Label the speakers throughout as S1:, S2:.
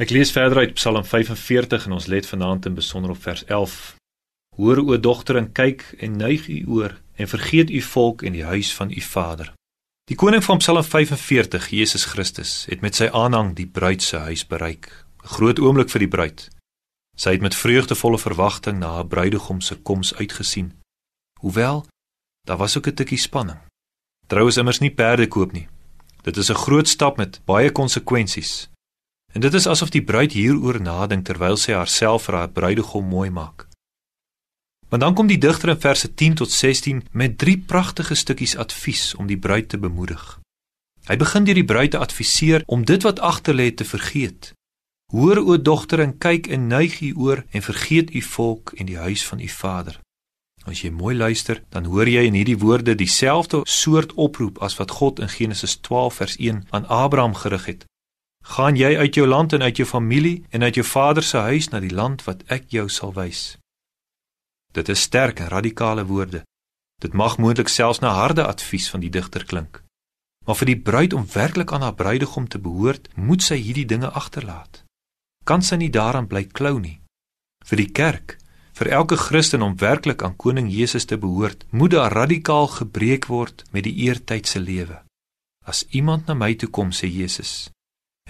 S1: Ek lees verder uit Psalm 45 en ons let vanaand in besonder op vers 11. Hoor o dogter en kyk en neig u oor en vergeet u volk en die huis van u vader. Die koning van Psalm 45, Jesus Christus, het met sy aanhang die bruid se huis bereik. 'n Groot oomblik vir die bruid. Sy het met vreugdevolle verwagting na haar bruidegom se koms uitgesien. Hoewel daar was ook 'n tikkie spanning. Trou is immers nie perde koop nie. Dit is 'n groot stap met baie konsekwensies. En dit is asof die bruid hieroor nadink terwyl sy haarself vir haar bruidegom mooi maak. Maar dan kom die digter in verse 10 tot 16 met drie pragtige stukkies advies om die bruid te bemoedig. Hy begin deur die bruid te adviseer om dit wat agter lê te vergeet. Hoor o dogter en kyk en neig u oor en vergeet u volk en die huis van u vader. As jy mooi luister, dan hoor jy in hierdie woorde dieselfde soort oproep as wat God in Genesis 12 vers 1 aan Abraham gerig het Gaan jy uit jou land en uit jou familie en uit jou vader se huis na die land wat ek jou sal wys. Dit is sterk en radikale woorde. Dit mag moontlik selfs na harde advies van die digter klink. Maar vir die bruid om werklik aan haar bruidegom te behoort, moet sy hierdie dinge agterlaat. Kan sy nie daaraan bly klou nie. Vir die kerk, vir elke Christen om werklik aan koning Jesus te behoort, moet daar radikaal gebreek word met die eertydse lewe. As iemand na my toe kom, sê Jesus,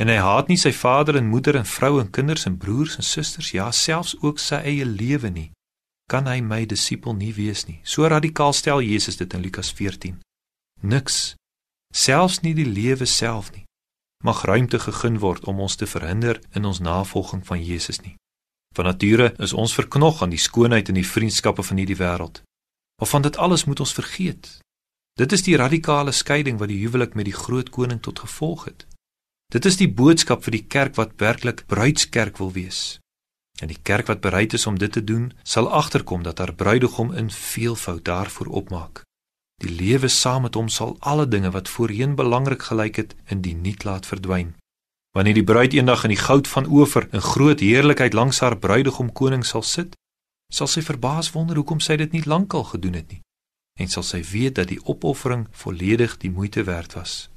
S1: En hy haat nie sy vader en moeder en vrou en kinders en broers en susters, ja, selfs ook sy eie lewe nie. Kan hy my disipel nie wees nie? So radikaal stel Jesus dit in Lukas 14. Niks, selfs nie die lewe self nie, mag ruimte gegee word om ons te verhinder in ons navolging van Jesus nie. Van nature is ons verknog aan die skoonheid en die vriendskappe van hierdie wêreld. Maar van dit alles moet ons vergeet. Dit is die radikale skeiding wat die huwelik met die groot koning tot gevolg het. Dit is die boodskap vir die kerk wat werklik bruidskerk wil wees. En die kerk wat bereid is om dit te doen, sal agterkom dat haar bruidegom in veelvoud daarvoor opmaak. Die lewe saam met hom sal alle dinge wat voorheen belangrik gelyk het, in die niet laat verdwyn. Wanneer die bruid eendag in die goud van Ofer in groot heerlikheid langs haar bruidegom koning sal sit, sal sy verbaas wonder hoekom sy dit nie lankal gedoen het nie. En sal sy weet dat die opoffering volledig die moeite werd was.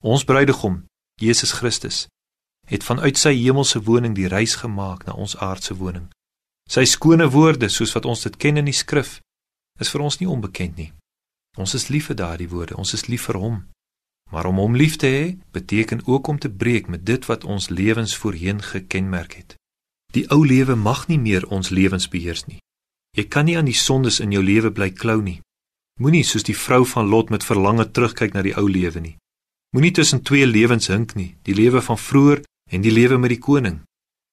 S1: Ons bruidegom Jesus Christus het vanuit sy hemelse woning die reis gemaak na ons aardse woning. Sy skone woorde, soos wat ons dit ken in die skrif, is vir ons nie onbekend nie. Ons is lief vir daardie woorde, ons is lief vir hom. Maar om hom lief te hê, beteken ook om te breek met dit wat ons lewens voorheen gekenmerk het. Die ou lewe mag nie meer ons lewens beheers nie. Jy kan nie aan die sondes in jou lewe bly klou nie. Moenie soos die vrou van Lot met verlange terugkyk na die ou lewe nie. Moenie tussen twee lewens hink nie, die lewe van vroeër en die lewe met die koning.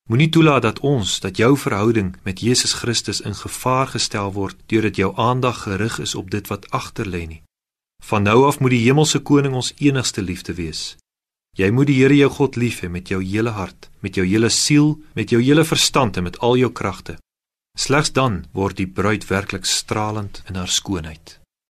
S1: Moenie toelaat dat ons, dat jou verhouding met Jesus Christus in gevaar gestel word deurdat jou aandag gerig is op dit wat agter lê nie. Van nou af moet die hemelse koning ons enigste liefde wees. Jy moet die Here jou God lief hê met jou hele hart, met jou hele siel, met jou hele verstand en met al jou kragte. Slegs dan word die bruid werklik stralend in haar skoonheid.